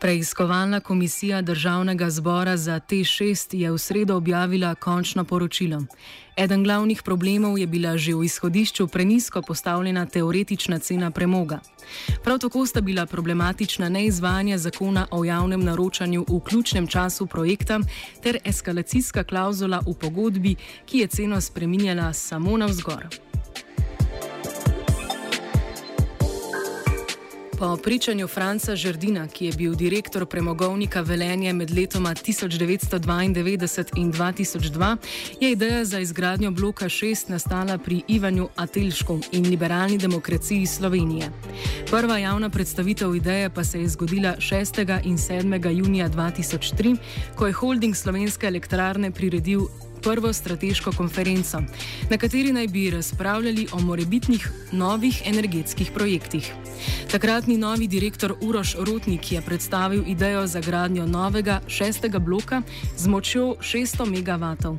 Preiskovalna komisija Državnega zbora za T6 je v sredo objavila končno poročilo. Eden glavnih problemov je bila že v izhodišču prenisko postavljena teoretična cena premoga. Prav tako sta bila problematična neizvajanje zakona o javnem naročanju v ključnem času projekta ter eskalacijska klauzula v pogodbi, ki je ceno spreminjala samo navzgor. Po pričanju Franca Žrdina, ki je bil direktor premogovnika Velenje med letoma 1992 in 2002, je ideja za izgradnjo bloka 6 nastala pri Ivanju Atelšku in liberalni demokraciji Slovenije. Prva javna predstavitev ideje pa se je zgodila 6. in 7. junija 2003, ko je holding slovenske elektrarne priredil prvo strateško konferenco, na kateri naj bi razpravljali o morebitnih novih energetskih projektih. Takratni novi direktor Uroš Rotnik je predstavil idejo za gradnjo novega šestega bloka z močjo 600 MW.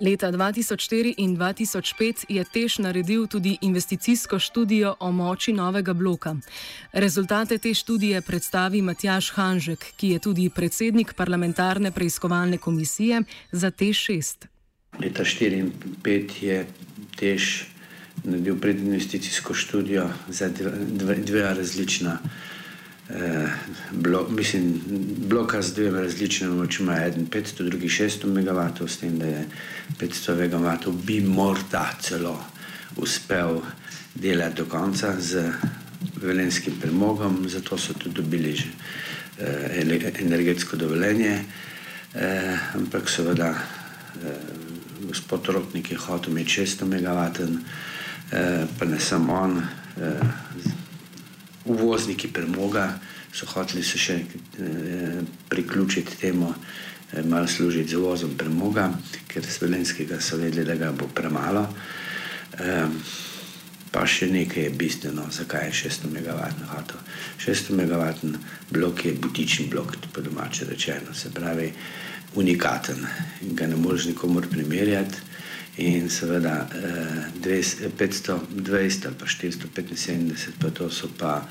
Leta 2004 in 2005 je Tež naredil tudi investicijsko študijo o moči novega bloka. Rezultate te študije predstavi Matjaš Hanžek, ki je tudi predsednik parlamentarne preiskovalne komisije za T6. Leta 2004 in 2005 je Tež naredil predinvesticijsko študijo za dve, dve različna. Eh, blok, mislim, bloka z dvema različnimi močmi, en 500, drugi 600 MW, s tem, da je 500 MW bi morda celo uspel delati do konca z velenskim premogom, zato so tudi dobili že eh, energetsko dovoljenje, eh, ampak seveda eh, gospod Rotnik je hotel imeti 600 MW, eh, pa ne samo on. Eh, uvozniki premoga so hoteli se še eh, priključiti temu, eh, malo služiti z uvozom premoga, ker z Velenskega so vedeli, da ga bo premalo. Eh, pa še nekaj je bistveno, zakaj je 600 MW hotel. 600 MW blok je butični blok, po domače rečeno, se pravi unikaten ga ne moreš nikomor primerjati. In seveda 520 ali pa 475, pa to so pa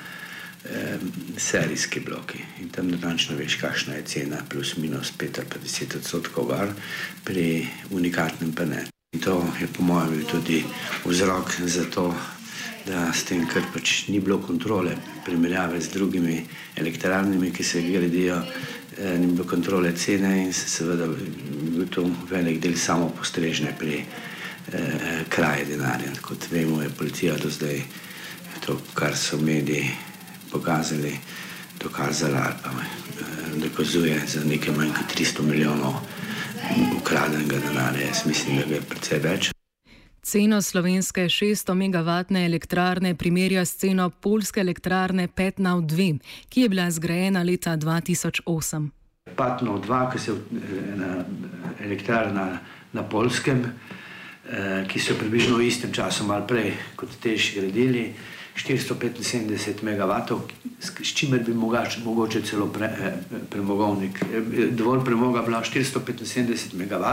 eh, serijski bloki. In tam natančno veš, kakšna je cena, plus minus 5 ali pa 10 odstotkov var, pri unikatnem pa ne. In to je po mojem tudi vzrok za to, da s tem, ker pač ni bilo kontrole primerjave z drugimi elektrarnami, ki se gradijo, eh, ni bilo kontrole cene in se seveda bil to velik del samo postrežne pri eh, kraji denarja. Kot vemo, je policija do zdaj to, kar so mediji pokazali, dokazala ali pa eh, dokazuje za nekaj manj kot 300 milijonov ukradenega denarja. Jaz mislim, da je precej več. Ceno slovenske 600 MW elektrarne primerja s ceno polske elektrarne Petnau 2, ki je bila zgrajena leta 2008. Petnau 2, ki je ena elektrarna na polskem, eh, ki so približno v istem času, malo prej kot tež gradili. 475 MW, s čimer bi mogač, mogoče celo pre, eh, premogovnik, eh, dovolj premoga bila 475 MW,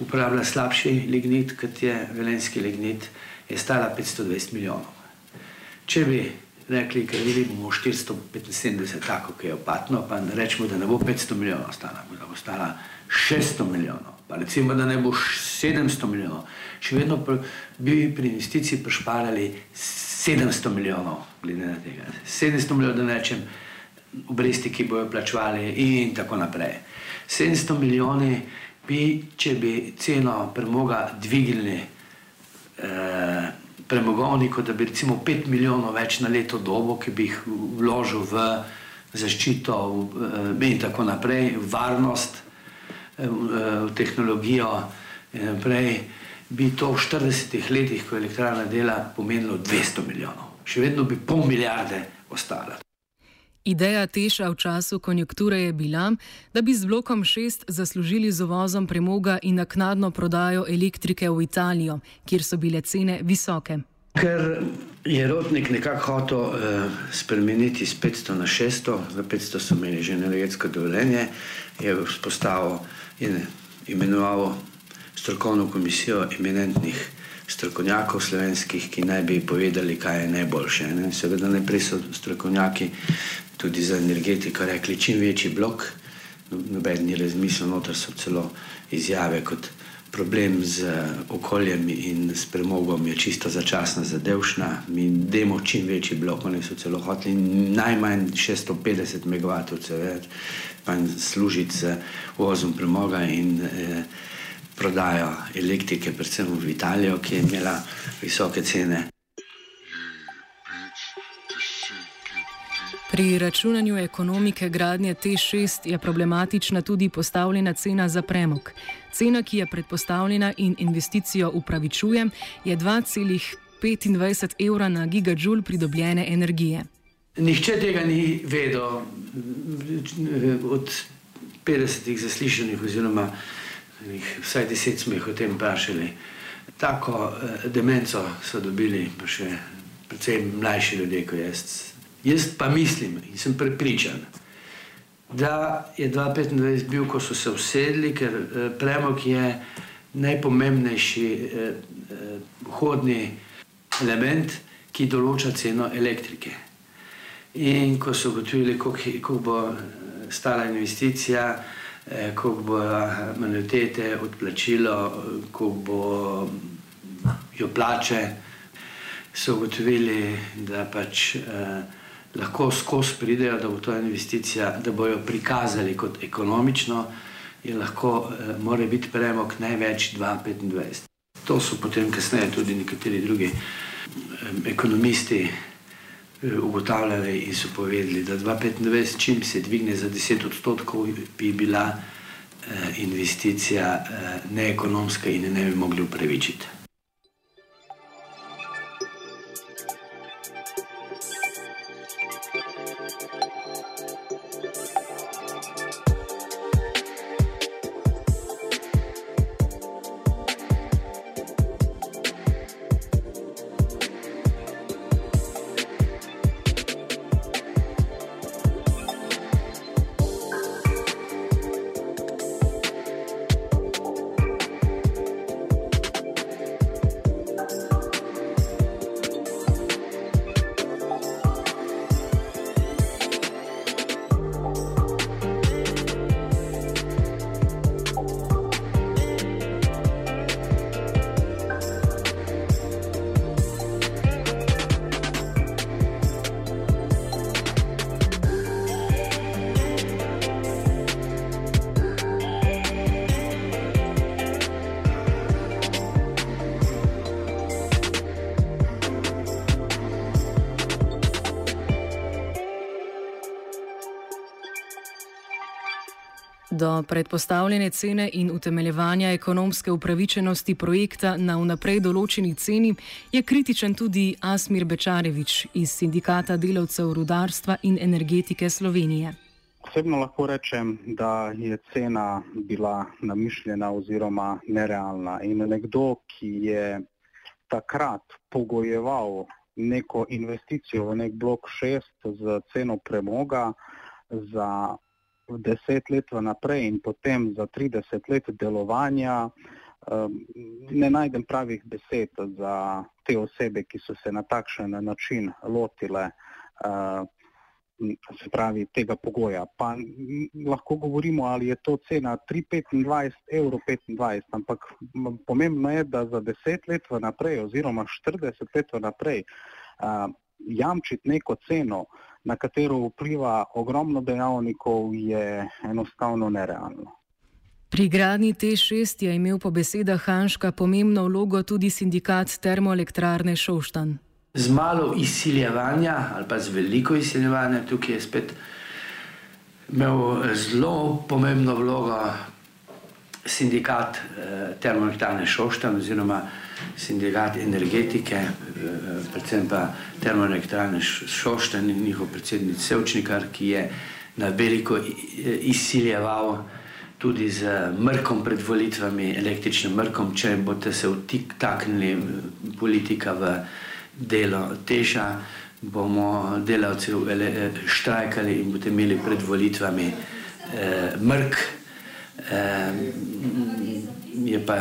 uporablja slabši lignit, kot je velenski lignit, je stala 520 milijonov. Če bi rekli, ker vidimo 475, tako kot je opatno, pa rečemo, da ne bo 500 milijonov stala, da bo stala 600 milijonov, pa recimo, da ne bo 700 milijonov, še vedno bi pri investiciji prišparali 700 milijonov, glede na tega. 700 milijonov, da ne rečem, obresti, ki bojo plačevali, in tako naprej. 700 milijoni bi, če bi ceno premoga dvignili eh, premogovniku, da bi recimo 5 milijonov več na leto dobo, ki bi jih vložil v zaščito eh, in tako naprej, varnost, eh, v tehnologijo in naprej bi to v 40 letih, ko je elektrarna dela, pomenilo 200 milijonov. Še vedno bi pol milijarde ostalo. Ideja Teša v času konjunkture je bila, da bi z blokom 6 zaslužili z uvozom premoga in naknadno prodajo elektrike v Italijo, kjer so bile cene visoke. Ker je rodnik nekako hotel uh, spremeniti z 500 na 600, za 500 so imeli že energetsko dovoljenje, je vzpostavil in imenoval strokovno komisijo eminentnih strokovnjakov slovenskih, ki naj bi povedali, kaj je najboljše. Ne? Seveda najprej so strokovnjaki tudi za energetiko rekli, čim večji blok, noben ni razmislil, noter so celo izjave kot problem z okoljem in s premogom je čisto začasna zadevšna. Mi demo čim večji blok, oni so celo hoteli najmanj 650 MW, če več, pa služiti z uvozom premoga in eh, prodajo elektrike, predvsem v Italijo, ki je imela visoke cene. Pri računanju ekonomike gradnje T6 je problematična tudi postavljena cena za premog. Cena, ki je predpostavljena in investicijo upravičuje, je 2,25 evra na gigajoule pridobljene energije. Nihče tega ni vedel od 50 zaslišanih, oziroma vsaj 10 smo jih o tem vprašali. Tako eh, demenco so dobili, pa še predvsem mlajši ljudje, kot jaz. Jaz pa mislim in sem prepričan, da je 2025 bil, ko so se usedli, ker eh, premog je najpomembnejši eh, vhodni element, ki določa ceno elektrike. In ko so ugotovili, koliko bo stala investicija, koliko bo manutete odplačilo, koliko bo jo plače, so ugotovili, da pač eh, lahko skozi pridejo, da bo to investicija, da bojo prikazali kot ekonomično in lahko eh, mora biti premog največ 2,25. To so potem kasneje tudi nekateri drugi eh, ekonomisti eh, ugotavljali in so povedali, da 2,25, čim se dvigne za 10 odstotkov, bi bila eh, investicija eh, neekonomska in ne bi mogli upravičiti. Do predpostavljene cene in utemeljevanja ekonomske upravičenosti projekta na vnaprej določeni ceni je kritičen tudi Asmir Bečarevič iz Sindikata delavcev rudarstva in energetike Slovenije. Osebno lahko rečem, da je cena bila namišljena oziroma nerealna. In nekdo, ki je takrat pogojeval neko investicijo v nek blok 6 z ceno premoga za deset let vnaprej in potem za 30 let delovanja, um, ne najdem pravih besed za te osebe, ki so se na takšen način lotile uh, se pravi tega pogoja. Pa lahko govorimo, ali je to cena 3,25 evro 25, ampak pomembno je, da za 10 let vnaprej oziroma 40 let vnaprej uh, jamčiti neko ceno, na katero vpliva ogromno dejavnikov, je enostavno nerealno. Pri gradni T6 je imel po besedah Hanška pomembno vlogo tudi sindikat termoelektrarne Šoštan. Z malo izsiljevanja ali pa z veliko izsiljevanja, tukaj je spet imel zelo pomembno vlogo sindikat termoelektrane Šoštan oziroma sindikat energetike, predvsem pa termoelektrane Šoštan in njihov predsednik Sevčnikar, ki je na veliko izsiljeval tudi z mrkom pred volitvami, električnim mrkom, če boste se vtiknili politika v delo teša, bomo delavci štrajkali in boste imeli pred volitvami eh, mrk. Eh, je pa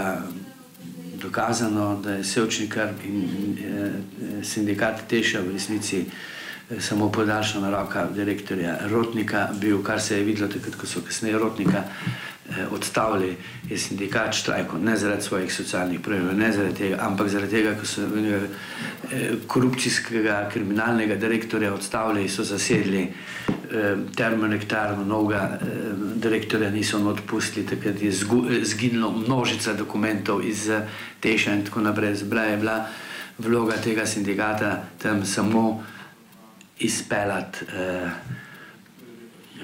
dokazano, da je Sevčnikar in eh, sindikat teša v resnici eh, samo podaljšana roka direktorja Rotnika. Bil, kar se je videlo takrat, ko so kasneje Rotnika eh, odstavili, je sindikat štrajko, ne zaradi svojih socialnih problemov, ne zaradi tega, ampak zaradi tega, ko so eh, korupcijskega kriminalnega direktorja odstavili, so zasedli eh, termoelektrarno, novega eh, direktorja niso odpustili, takrat je zginilo množica dokumentov iz eh, Teša in tako naprej. Zbraj je bila vloga tega sindikata tam samo izpeljati eh,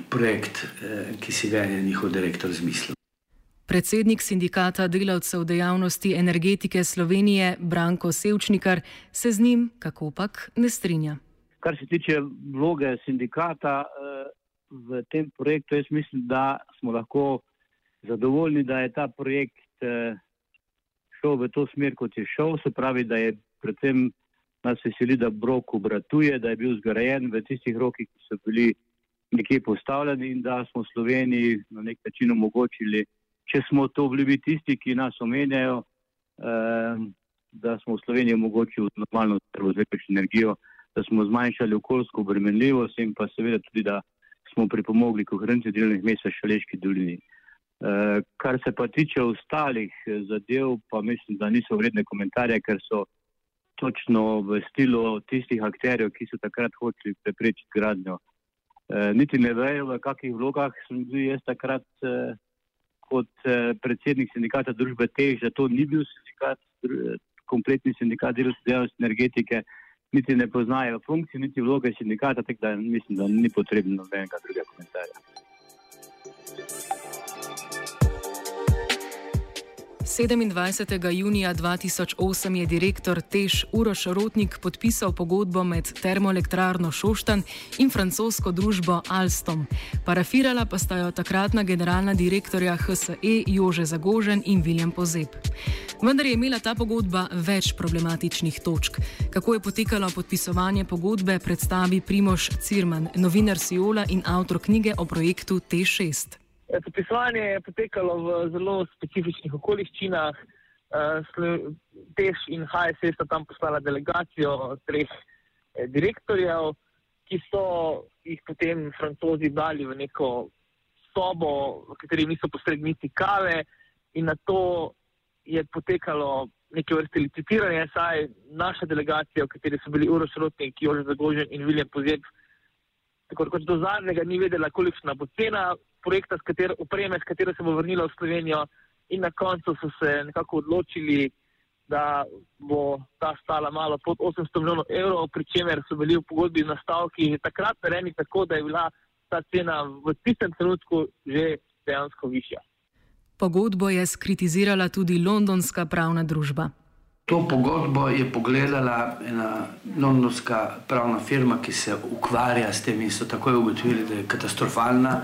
projekt, eh, ki si ga je njihov direktor zmislil. Predsednik sindikata delavcev dejavnosti energetike Slovenije Branko Sevčnikar se z njim, kako pak, ne strinja. Kar se tiče vloge sindikata eh, v tem projektu, jaz mislim, da smo lahko zadovoljni, da je ta projekt eh, šel v to smer, kot je šel. Se pravi, da je predvsem nas veseli, da Brok obratuje, da je bil zgrajen v tistih rokih, ki so bili nekje postavljeni in da smo Sloveniji na nek način omogočili, če smo to bili tisti, ki nas omenjajo, eh, da smo v Sloveniji omogočili normalno skrbo z električno energijo, da smo zmanjšali okoljsko obremenljivost in pa seveda tudi, da smo pripomogli k ohranitvi delovnih mest v Šaleški dolini. Eh, kar se pa tiče ostalih zadev, pa mislim, da niso vredne komentarje, ker so točno v stilu tistih akterjev, ki so takrat hoteli preprečiti gradnjo. E, niti ne vejo, v kakih vlogah sem bil jaz takrat e, kot e, predsednik sindikata družbe Tej, že to ni bil sindikat, kompletni sindikat delovske dejavnosti energetike, niti ne poznajo funkcije, niti vloge sindikata, tako da mislim, da ni potrebno nobenega drugega komentarja. 27. junija 2008 je direktor Tež Uroš Rotnik podpisal pogodbo med termoelektrarno Šoštan in francosko družbo Alstom. Parafirala pa sta jo takratna generalna direktorja HSE Jože Zagožen in Viljem Pozeb. Vendar je imela ta pogodba več problematičnih točk. Kako je potekalo podpisovanje pogodbe, predstavi Primoš Cirman, novinar Siola in avtor knjige o projektu T6. Eh, podpisovanje je potekalo v zelo specifičnih okoliščinah. Eh, Tež in HSE sta tam poslala delegacijo treh eh, direktorjev, ki so jih potem francozi dali v neko sobo, v kateri niso posredni niti kave, in na to je potekalo neke vrste licitiranje, saj naša delegacija, v kateri so bili Uroš Rotnik, Jože Zagožen in Viljem Pozeb, tako kot do zadnjega ni vedela, kolikšna bo cena projekta, s katero, opreme, s katero se bo vrnila v Slovenijo, in na koncu so se nekako odločili, da bo ta stala malo pod 800 milijonov evrov, pri čemer so bili v pogodbi nastavki takrat narejeni tako, da je bila ta cena v tistem trenutku že dejansko višja. Pogodbo je skritizirala tudi londonska pravna družba. To pogodbo je pogledala ena londonska pravna firma, ki se ukvarja s tem in so takoj ugotovili, da je katastrofalna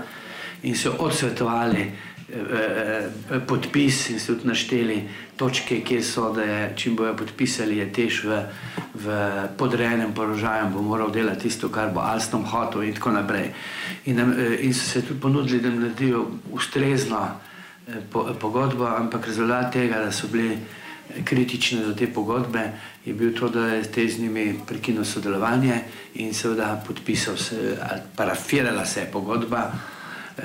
in so odsvetovali eh, eh, podpis in so tudi našteli točke, kjer so, da je, čim bojo podpisali, je tež v, v podrejenem položaju, bo moral delati tisto, kar bo Alstom hotel in tako naprej. In, eh, in so se tudi ponudili, da naredijo ustrezno eh, po, pogodbo, ampak rezultat tega, da so bili kritični do te pogodbe, je bil to, da je te z njimi prekinil sodelovanje in seveda podpisal se, parafirala se je pogodba.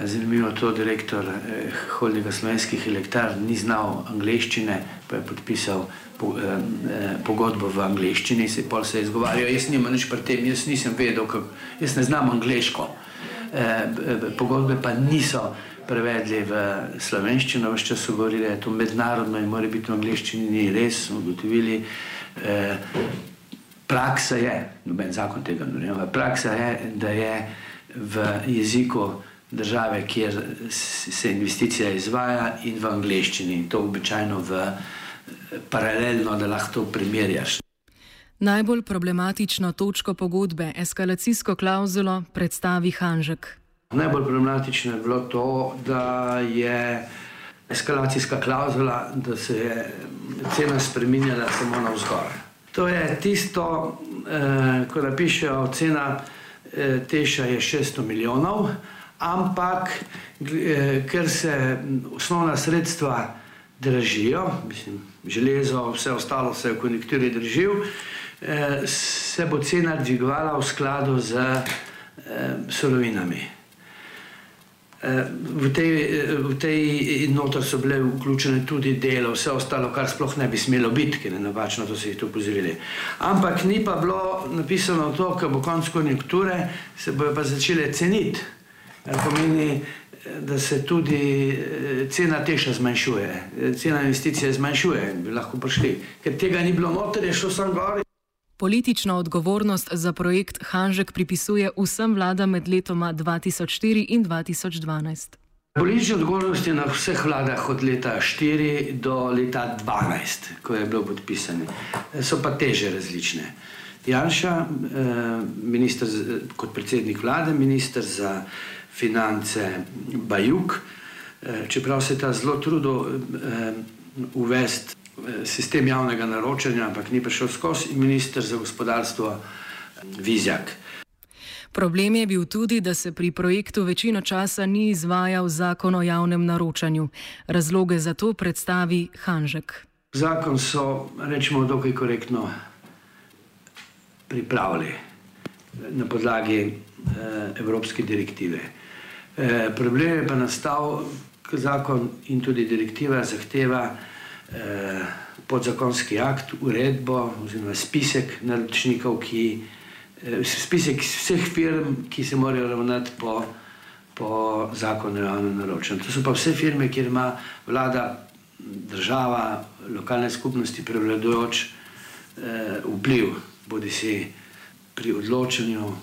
Zanimivo je to, da direktor eh, Holdinga slovenskih elektrarn ni znal angleščine, pa je podpisal po, eh, eh, pogodbo v angleščini, se pol se je izgovarjal, jaz nimam nič pri tem, jaz nisem vedel, kako, jaz ne znam angleško. Eh, pogodbe pa niso prevedli v slovenščino, vse čas so govorili, da je to mednarodno in mora biti v angleščini, ni res, smo ugotovili. Eh, praksa je, noben zakon tega ne vem, praksa je, da je v jeziku države, kjer se investicija izvaja, in v angleščini. In to običajno v paralelno, da lahko to primerjaš. Najbolj problematično točko pogodbe, eskalacijsko klauzulo, predstavi Hanžek. Najbolj problematično je bilo to, da je eskalacijska klauzula, da se je cena spremenjala samo na vzgor. To je tisto, eh, ko napišejo, cena eh, teša je 600 milijonov, ampak eh, ker se osnovna sredstva dražijo, mislim, železo, vse ostalo se je v konjunkturi držil, eh, se bo cena dvigovala v skladu z eh, surovinami. Eh, v tej, v tej notor so bile vključene tudi delo, vse ostalo, kar sploh ne bi smelo biti, ker je napačno, to so jih to upozorili. Ampak ni pa bilo napisano to, ker bo konc konjunkture, se bojo pa začele ceniti. Kar pomeni, da se tudi eh, cena teša zmanjšuje, eh, cena investicije zmanjšuje, bi lahko prišli. Ker tega ni bilo noter, je šlo sam gor. Politično odgovornost za projekt Hanžek pripisuje vsem vladam med letoma 2004 in 2012. Politična odgovornost je na vseh vladah od leta 4 do leta 12, ko je bilo podpisano. So pa teže različne. Janša, eh, minister, kot predsednik vlade, minister za finance Bajuk, eh, čeprav se je ta zelo trudil eh, uvesti sistem javnega naročanja, ampak ni prišel skozi, in minister za gospodarstvo Vizjak. Problem je bil tudi, da se pri projektu večino časa ni izvajal zakon o javnem naročanju. Razloge za to predstavi Hanžek. Zakon so, rečemo, dokaj korektno pripravili na podlagi eh, evropske direktive. Eh, problem je pa nastal, ker zakon in tudi direktiva zahteva eh, podzakonski akt, uredbo oziroma spisek naročnikov, ki, eh, spisek vseh firm, ki se morajo ravnati po, po zakonu o javnem naročanju. To so pa vse firme, kjer ima vlada, država, lokalne skupnosti prevladujoč eh, vpliv, bodi si pri odločanju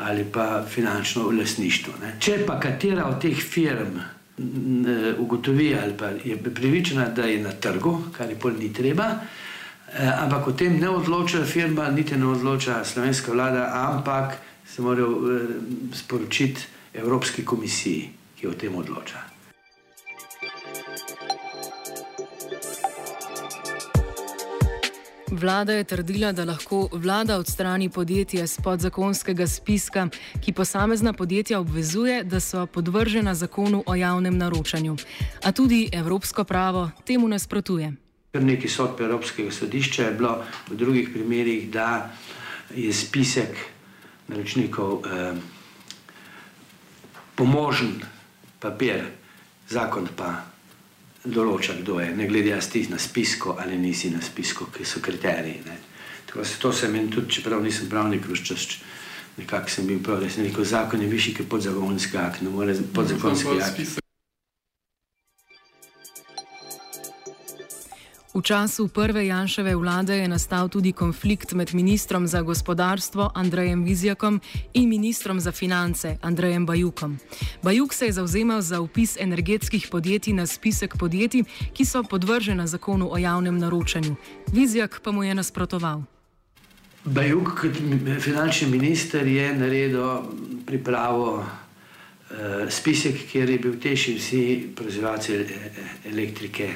ali pa finančno lasništvo. Ne. Če pa katera od teh firm ugotovi ali pa je pripričana, da je na trgu, kar je pol ni treba, eh, ampak o tem ne odloča firma, niti ne odloča slovenska vlada, ampak se morajo eh, sporočiti Evropski komisiji, ki o tem odloča. Vlada je trdila, da lahko vlada odstrani podjetje z podzakonskega spiska, ki posamezna podjetja obvezuje, da so podvržena zakonu o javnem naročanju. A tudi evropsko pravo temu nasprotuje. Kar nekaj sodb Evropskega sodišča je bilo v drugih primerih, da je spisek naročnikov eh, pomožen papir, zakon pa določa, kdo je, ne glede na ti na spisku ali nisi na spisku, ki so kriteriji. Ne. Tako se to se meni tudi, čeprav nisem pravnik, včasih nekako sem bil prav, da sem rekel, zakon je višji kot podzakonski akt, ne more podzakonski akt. V času prve Janševe vlade je nastal tudi konflikt med ministrom za gospodarstvo Andrejem Vizjakom in ministrom za finance Andrejem Bajukom. Bajuk se je zauzemal za upis energetskih podjetij na spisek podjetij, ki so podvržena zakonu o javnem naročanju. Vizjak pa mu je nasprotoval. Bajuk, kot finančni minister, je naredil pripravo eh, spisek, kjer je bil teši vsi proizvajalci elektrike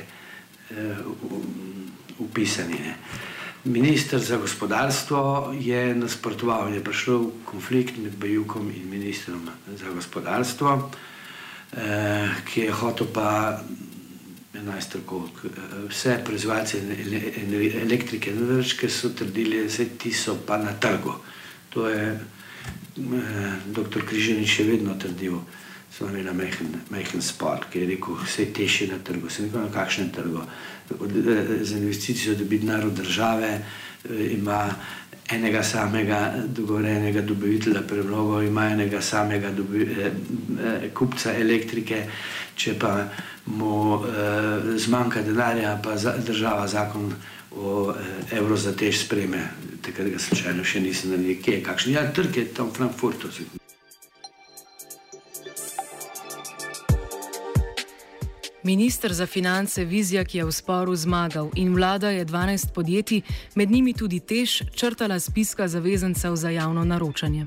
upisani. Ne. Ministr za gospodarstvo je nasprotoval, je prišel konflikt med Bajukom in ministrom za gospodarstvo, eh, ki je hotel pa enajstrko vse proizvajalce elektrike, ki so trdili, da ti so pa na trgu. To je eh, dr. Križanič še vedno trdil smo imeli majhen, majhen spor, ki je rekel, vse te še na trgu, se nekaj na kakšnem trgu. Za investicijo dobiti narod države eh, ima enega samega dogovorenega dobavitelja premnogo, ima enega samega dobi, eh, eh, kupca elektrike, če pa mu eh, zmanjka denarja, pa za, država zakon o eh, evro za tež spreme, takrat ga slučajno še nisem naredil, kje je kakšen. Ja, trg je tam v Frankfurtu. Ministr za finance Vizjak je v sporu zmagal in vlada je 12 podjetij, med njimi tudi Tež, črtala spiska zavezancev za javno naročanje.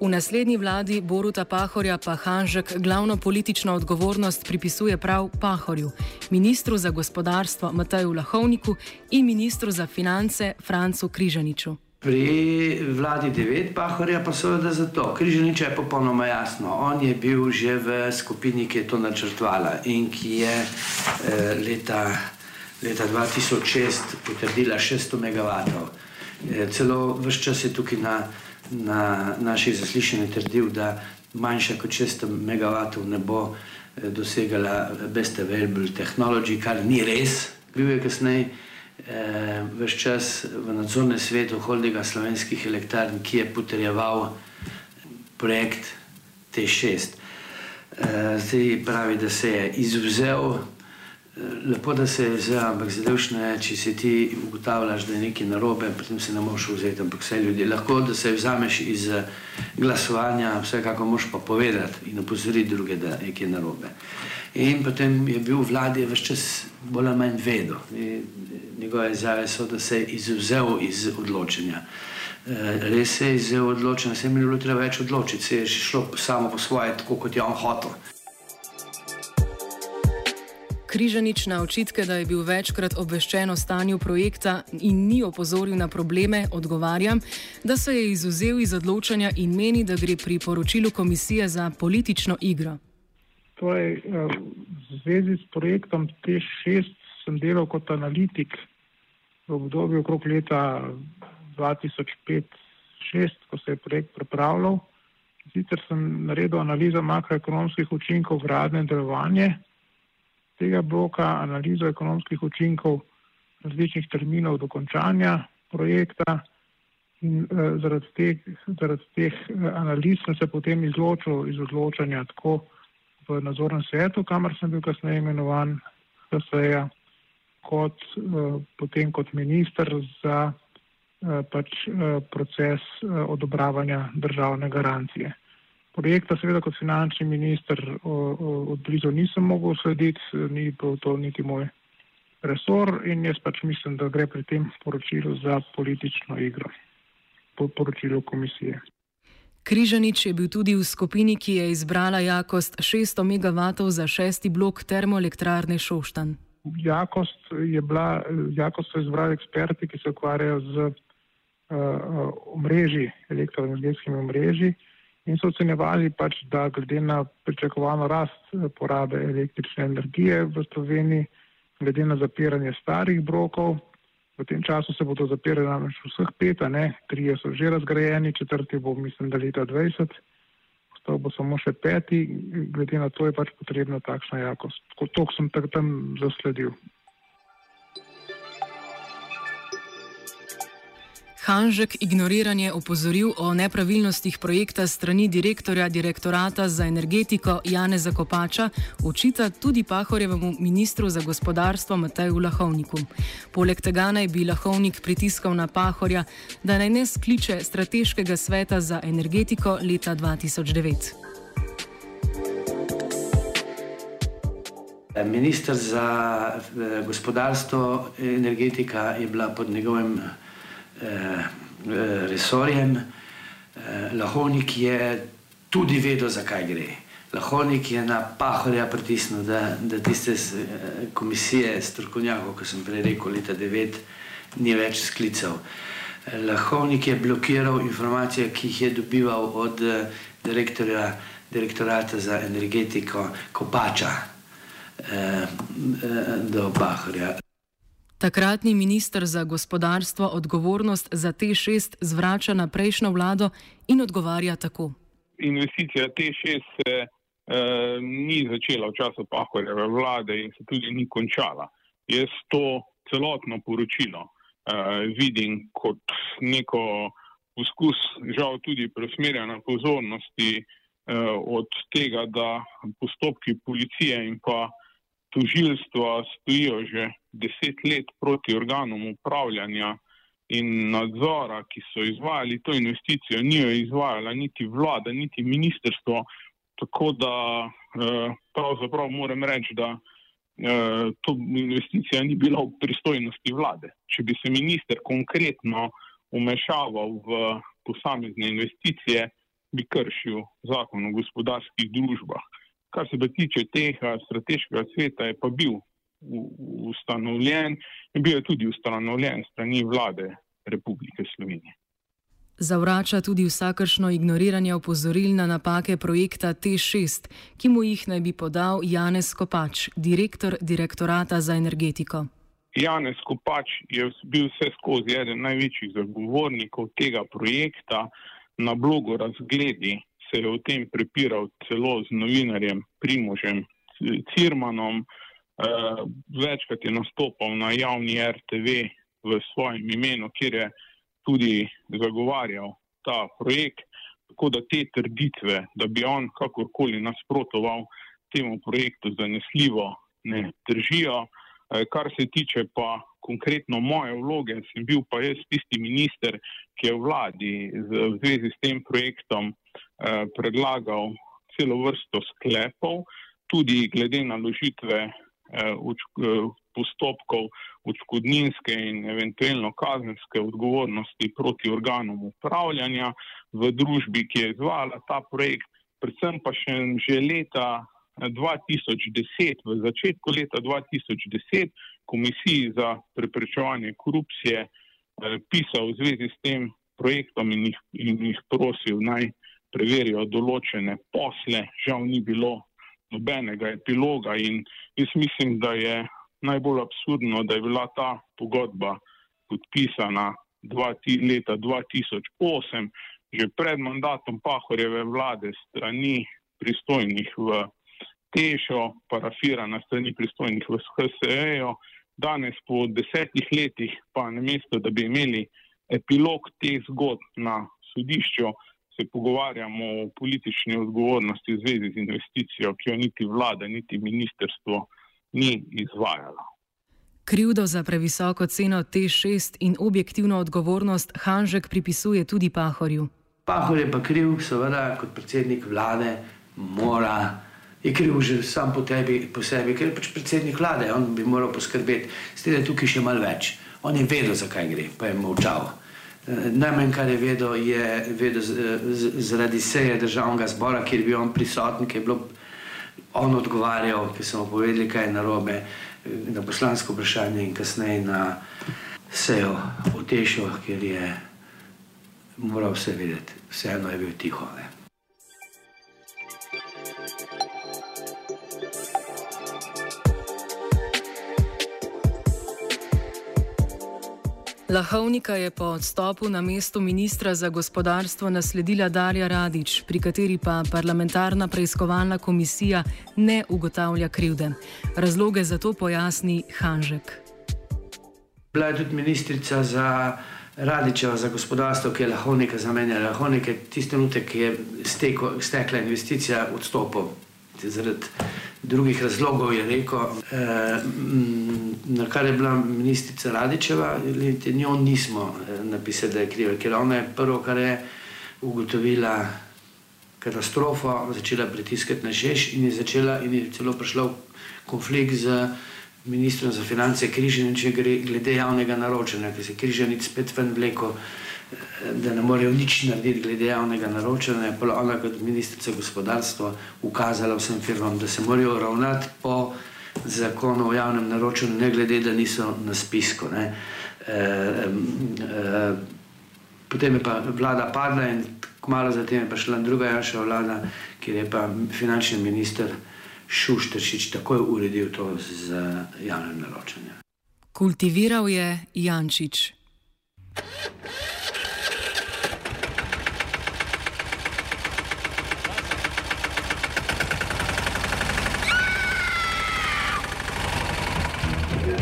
V naslednji vladi Boruta Pahorja pa Hanžek glavno politično odgovornost pripisuje prav Pahorju, ministru za gospodarstvo Mataju Lahovniku in ministru za finance Francu Križaniču. Pri vladi 9 Pahorja pa seveda zato. Križaniča je popolnoma jasno. On je bil že v skupini, ki je to načrtvala in ki je eh, leta, leta 2006 potrdila 600 MW. Eh, celo vse čas je tukaj na, na naših zaslišanjih trdil, da manjša kot 600 MW ne bo eh, dosegala best available technology, kar ni res. Bil je kasneje vse čas v nadzornem svetu holdinga slovenskih elektrarn, ki je potrjeval projekt T6. Eh, zdaj pravi, da se je izvzel, eh, lepo, da se izvzel, ampak zadevšno je, če si ti ugotavljaš, da je nekaj narobe, potem se ne moreš vzeti, ampak vse ljudi. Lahko, da se vzameš iz eh, glasovanja, vsekako moš pa povedati in opozoriti druge, da je nekaj narobe. In potem je bil vladi vse čas bolj ali manj vedel. Njegove izjave so, da se je izvzel iz odločanja. Res se je izvzel odločanja, se je mi bilo treba več odločiti, se je šlo samo po svoje, tako kot je on hotel. Križanič na očitke, da je bil večkrat obveščen o stanju projekta in ni opozoril na probleme, odgovarja, da se je izuzel iz odločanja in meni, da gre pri poročilu komisije za politično igro. Torej, v zvezi s projektom T6 sem delal kot analitik v obdobju okrog leta 2005-2006, ko se je projekt pripravljal. Sicer sem naredil analizo makroekonomskih učinkov gradne in delovanje tega bloka, analizo ekonomskih učinkov različnih terminov dokončanja projekta. In uh, zaradi teh, zaradi teh analiz sem se potem izločil iz odločanja tako v nadzornem svetu, kamor sem bil kasneje imenovan, KSE-ja, kot uh, potem kot minister za uh, pač, uh, proces uh, odobravanja državne garancije. Projekta seveda kot finančni minister od blizu nisem mogel slediti, ni bil to niti moj resor in jaz pač mislim, da gre pri tem poročilu za politično igro, po poročilu komisije. Križanič je bil tudi v skupini, ki je izbrala jakost 600 MW za šesti blok termoelektrarne Šoštan. Jakost bila, jakost so izbrali eksperti, ki se ukvarjajo z uh, omrežji, elektroenergetskimi omrežji in so ocenjevali pač, da glede na pričakovano rast porabe električne energije v Sloveniji, glede na zapiranje starih brokov, V tem času se bodo zapirali namreč vseh pet, ne, trije so že razgrajeni, četrti bo, mislim, da leta 20, ostal bo samo še peti, glede na to je pač potrebna takšna jakost. Kot to sem tam zasledil. Hanžek ignoriranje opozoril o nepravilnostih projekta strani direktorja direktorata za energetiko Jane Zakopača očita tudi Pahorjevemu ministru za gospodarstvo Mateju Lahovniku. Poleg tega naj bi Lahovnik pritiskal na Pahorja, da naj ne skliče strateškega sveta za energetiko leta 2009. Ministr za eh, gospodarstvo energetika je bila pod njegovim resorjem. Eh, Lahonik je tudi vedel, zakaj gre. Lahonik je na pahorja pritisnil, da, da tiste eh, komisije strokovnjakov, ki sem prej rekel, leta 9, ni več sklical. Lahovnik je blokiral informacije, ki jih je dobival od direktorja direktorata za energetiko Kopača eh, do Pahorja. Takratni ministr za gospodarstvo odgovornost za T6 zvrača na prejšnjo vlado in odgovarja tako. Investicija T6 se eh, ni začela v času Pahorjeve vlade in se tudi ni končala. Jaz to celotno poročilo eh, vidim kot neko poskus, žal tudi preusmerjanja pozornosti eh, od tega, da postopki policije in pa tožilstva stojijo že deset let proti organom upravljanja in nadzora, ki so izvajali to investicijo, ni jo izvajala niti vlada, niti ministerstvo. Tako da eh, pravzaprav moram reči, da eh, to investicija ni bila v pristojnosti vlade. Če bi se minister konkretno umešaval v posamezne investicije, bi kršil zakon o gospodarskih družbah. Kar se pa tiče tega strateškega sveta, je pa bil ustanovljen in bil je tudi ustanovljen strani vlade Republike Slovenije. Zavrača tudi vsakršno ignoriranje opozoril na napake projekta T6, ki mu jih naj bi podal Janez Kopač, direktor direktorata za energetiko. Janez Kopač je bil vse skozi eden največjih zagovornikov tega projekta. Na blogu Razgledi se je o tem prepiral celo z novinarjem Primožem Cirmanom. Uh, večkrat je nastopal na javni RTV v svojem imenu, kjer je tudi zagovarjal ta projekt. Tako da te trditve, da bi on kakorkoli nasprotoval temu projektu, zanesljivo ne držijo. Uh, kar se tiče pa konkretno moje vloge, sem bil pa jaz tisti minister, ki je vladi v zvezi s tem projektom uh, predlagal celo vrsto sklepov, tudi glede naložitve Eh, eh, postopkov odškodninske in eventualno kazenske odgovornosti proti organom upravljanja v družbi, ki je izvala ta projekt, predvsem pa še že leta 2010, eh, v začetku leta 2010, komisiji za preprečevanje korupcije pisal v zvezi s tem projektom in jih, in jih prosil naj preverijo določene posle, žal ni bilo nobenega epiloga. In jaz mislim, da je najbolj absurdno, da je bila ta pogodba podpisana dva, leta 2008, že pred mandatom Pahorjeve vlade, strani pristojnih v Tešo, parafirana strani pristojnih v HSE-ju. Danes, po desetih letih, pa na mesto, da bi imeli epilog teh zgodb na sodišču, se pogovarjamo o politični odgovornosti v zvezi z investicijo, ki jo niti vlada, niti ministerstvo ni izvajala. Krivdo za previsoko ceno T6 in objektivno odgovornost Hanžek pripisuje tudi Pahorju. Pahor je pa kriv, seveda, kot predsednik vlade, mora. Je kriv že sam po, tebi, po sebi, ker je pač predsednik vlade, on bi moral poskrbeti. Zdaj je tukaj še malo več. On je vedel, zakaj gre, pa je molčal. Najmanj, kar je vedel, je vedel zaradi seje državnega zbora, kjer je bil on prisoten, ki je bilo on odgovarjal, ki so mu povedali, kaj je narobe na poslansko vprašanje in kasneje na sejo v Tešu, kjer je moral vse vedeti. Vseeno je bil tiho. Ne. Lahovnika je po odstopu na mesto ministra za gospodarstvo nasledila Darja Radič, pri kateri pa parlamentarna preiskovalna komisija ne ugotavlja krivde. Razloge za to pojasni Hanžek. Bila je tudi ministrica za Radičeva za gospodarstvo, ki je Lahovnika zamenjala. Lahovnik je tisti trenutek, ki je steko, stekla investicija odstopov zaradi drugih razlogov, je rekel, eh, na kar je bila ministrica Radičeva, in njo nismo eh, napisali, da je kriva, ker ona je prvo, kar je ugotovila katastrofo, začela pritiskati na Šeš in je začela in je celo prišla v konflikt z ministrom za finance Križanjem, če gre glede javnega naročanja, ker se Križanic spet ven vleko da ne morejo nič narediti glede javnega naročanja, pa ona kot ministrica gospodarstva ukazala vsem firmam, da se morajo ravnati po zakonu o javnem naročanju, ne glede, da niso na spisku. E, e, potem je pa vlada padla in kmalo zatem je pa šla druga jaša vlada, kjer je pa finančni minister Šuštršič takoj uredil to z javnim naročanjem. Kultiviral je Jančič.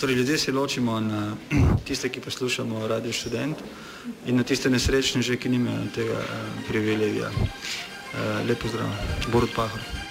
Torej, ljudje se ločimo na tiste, ki poslušamo Radio Student, in na tiste nesrečne, že, ki nimajo tega uh, privilegija. Uh, Lepo zdrav, Borod Pahor.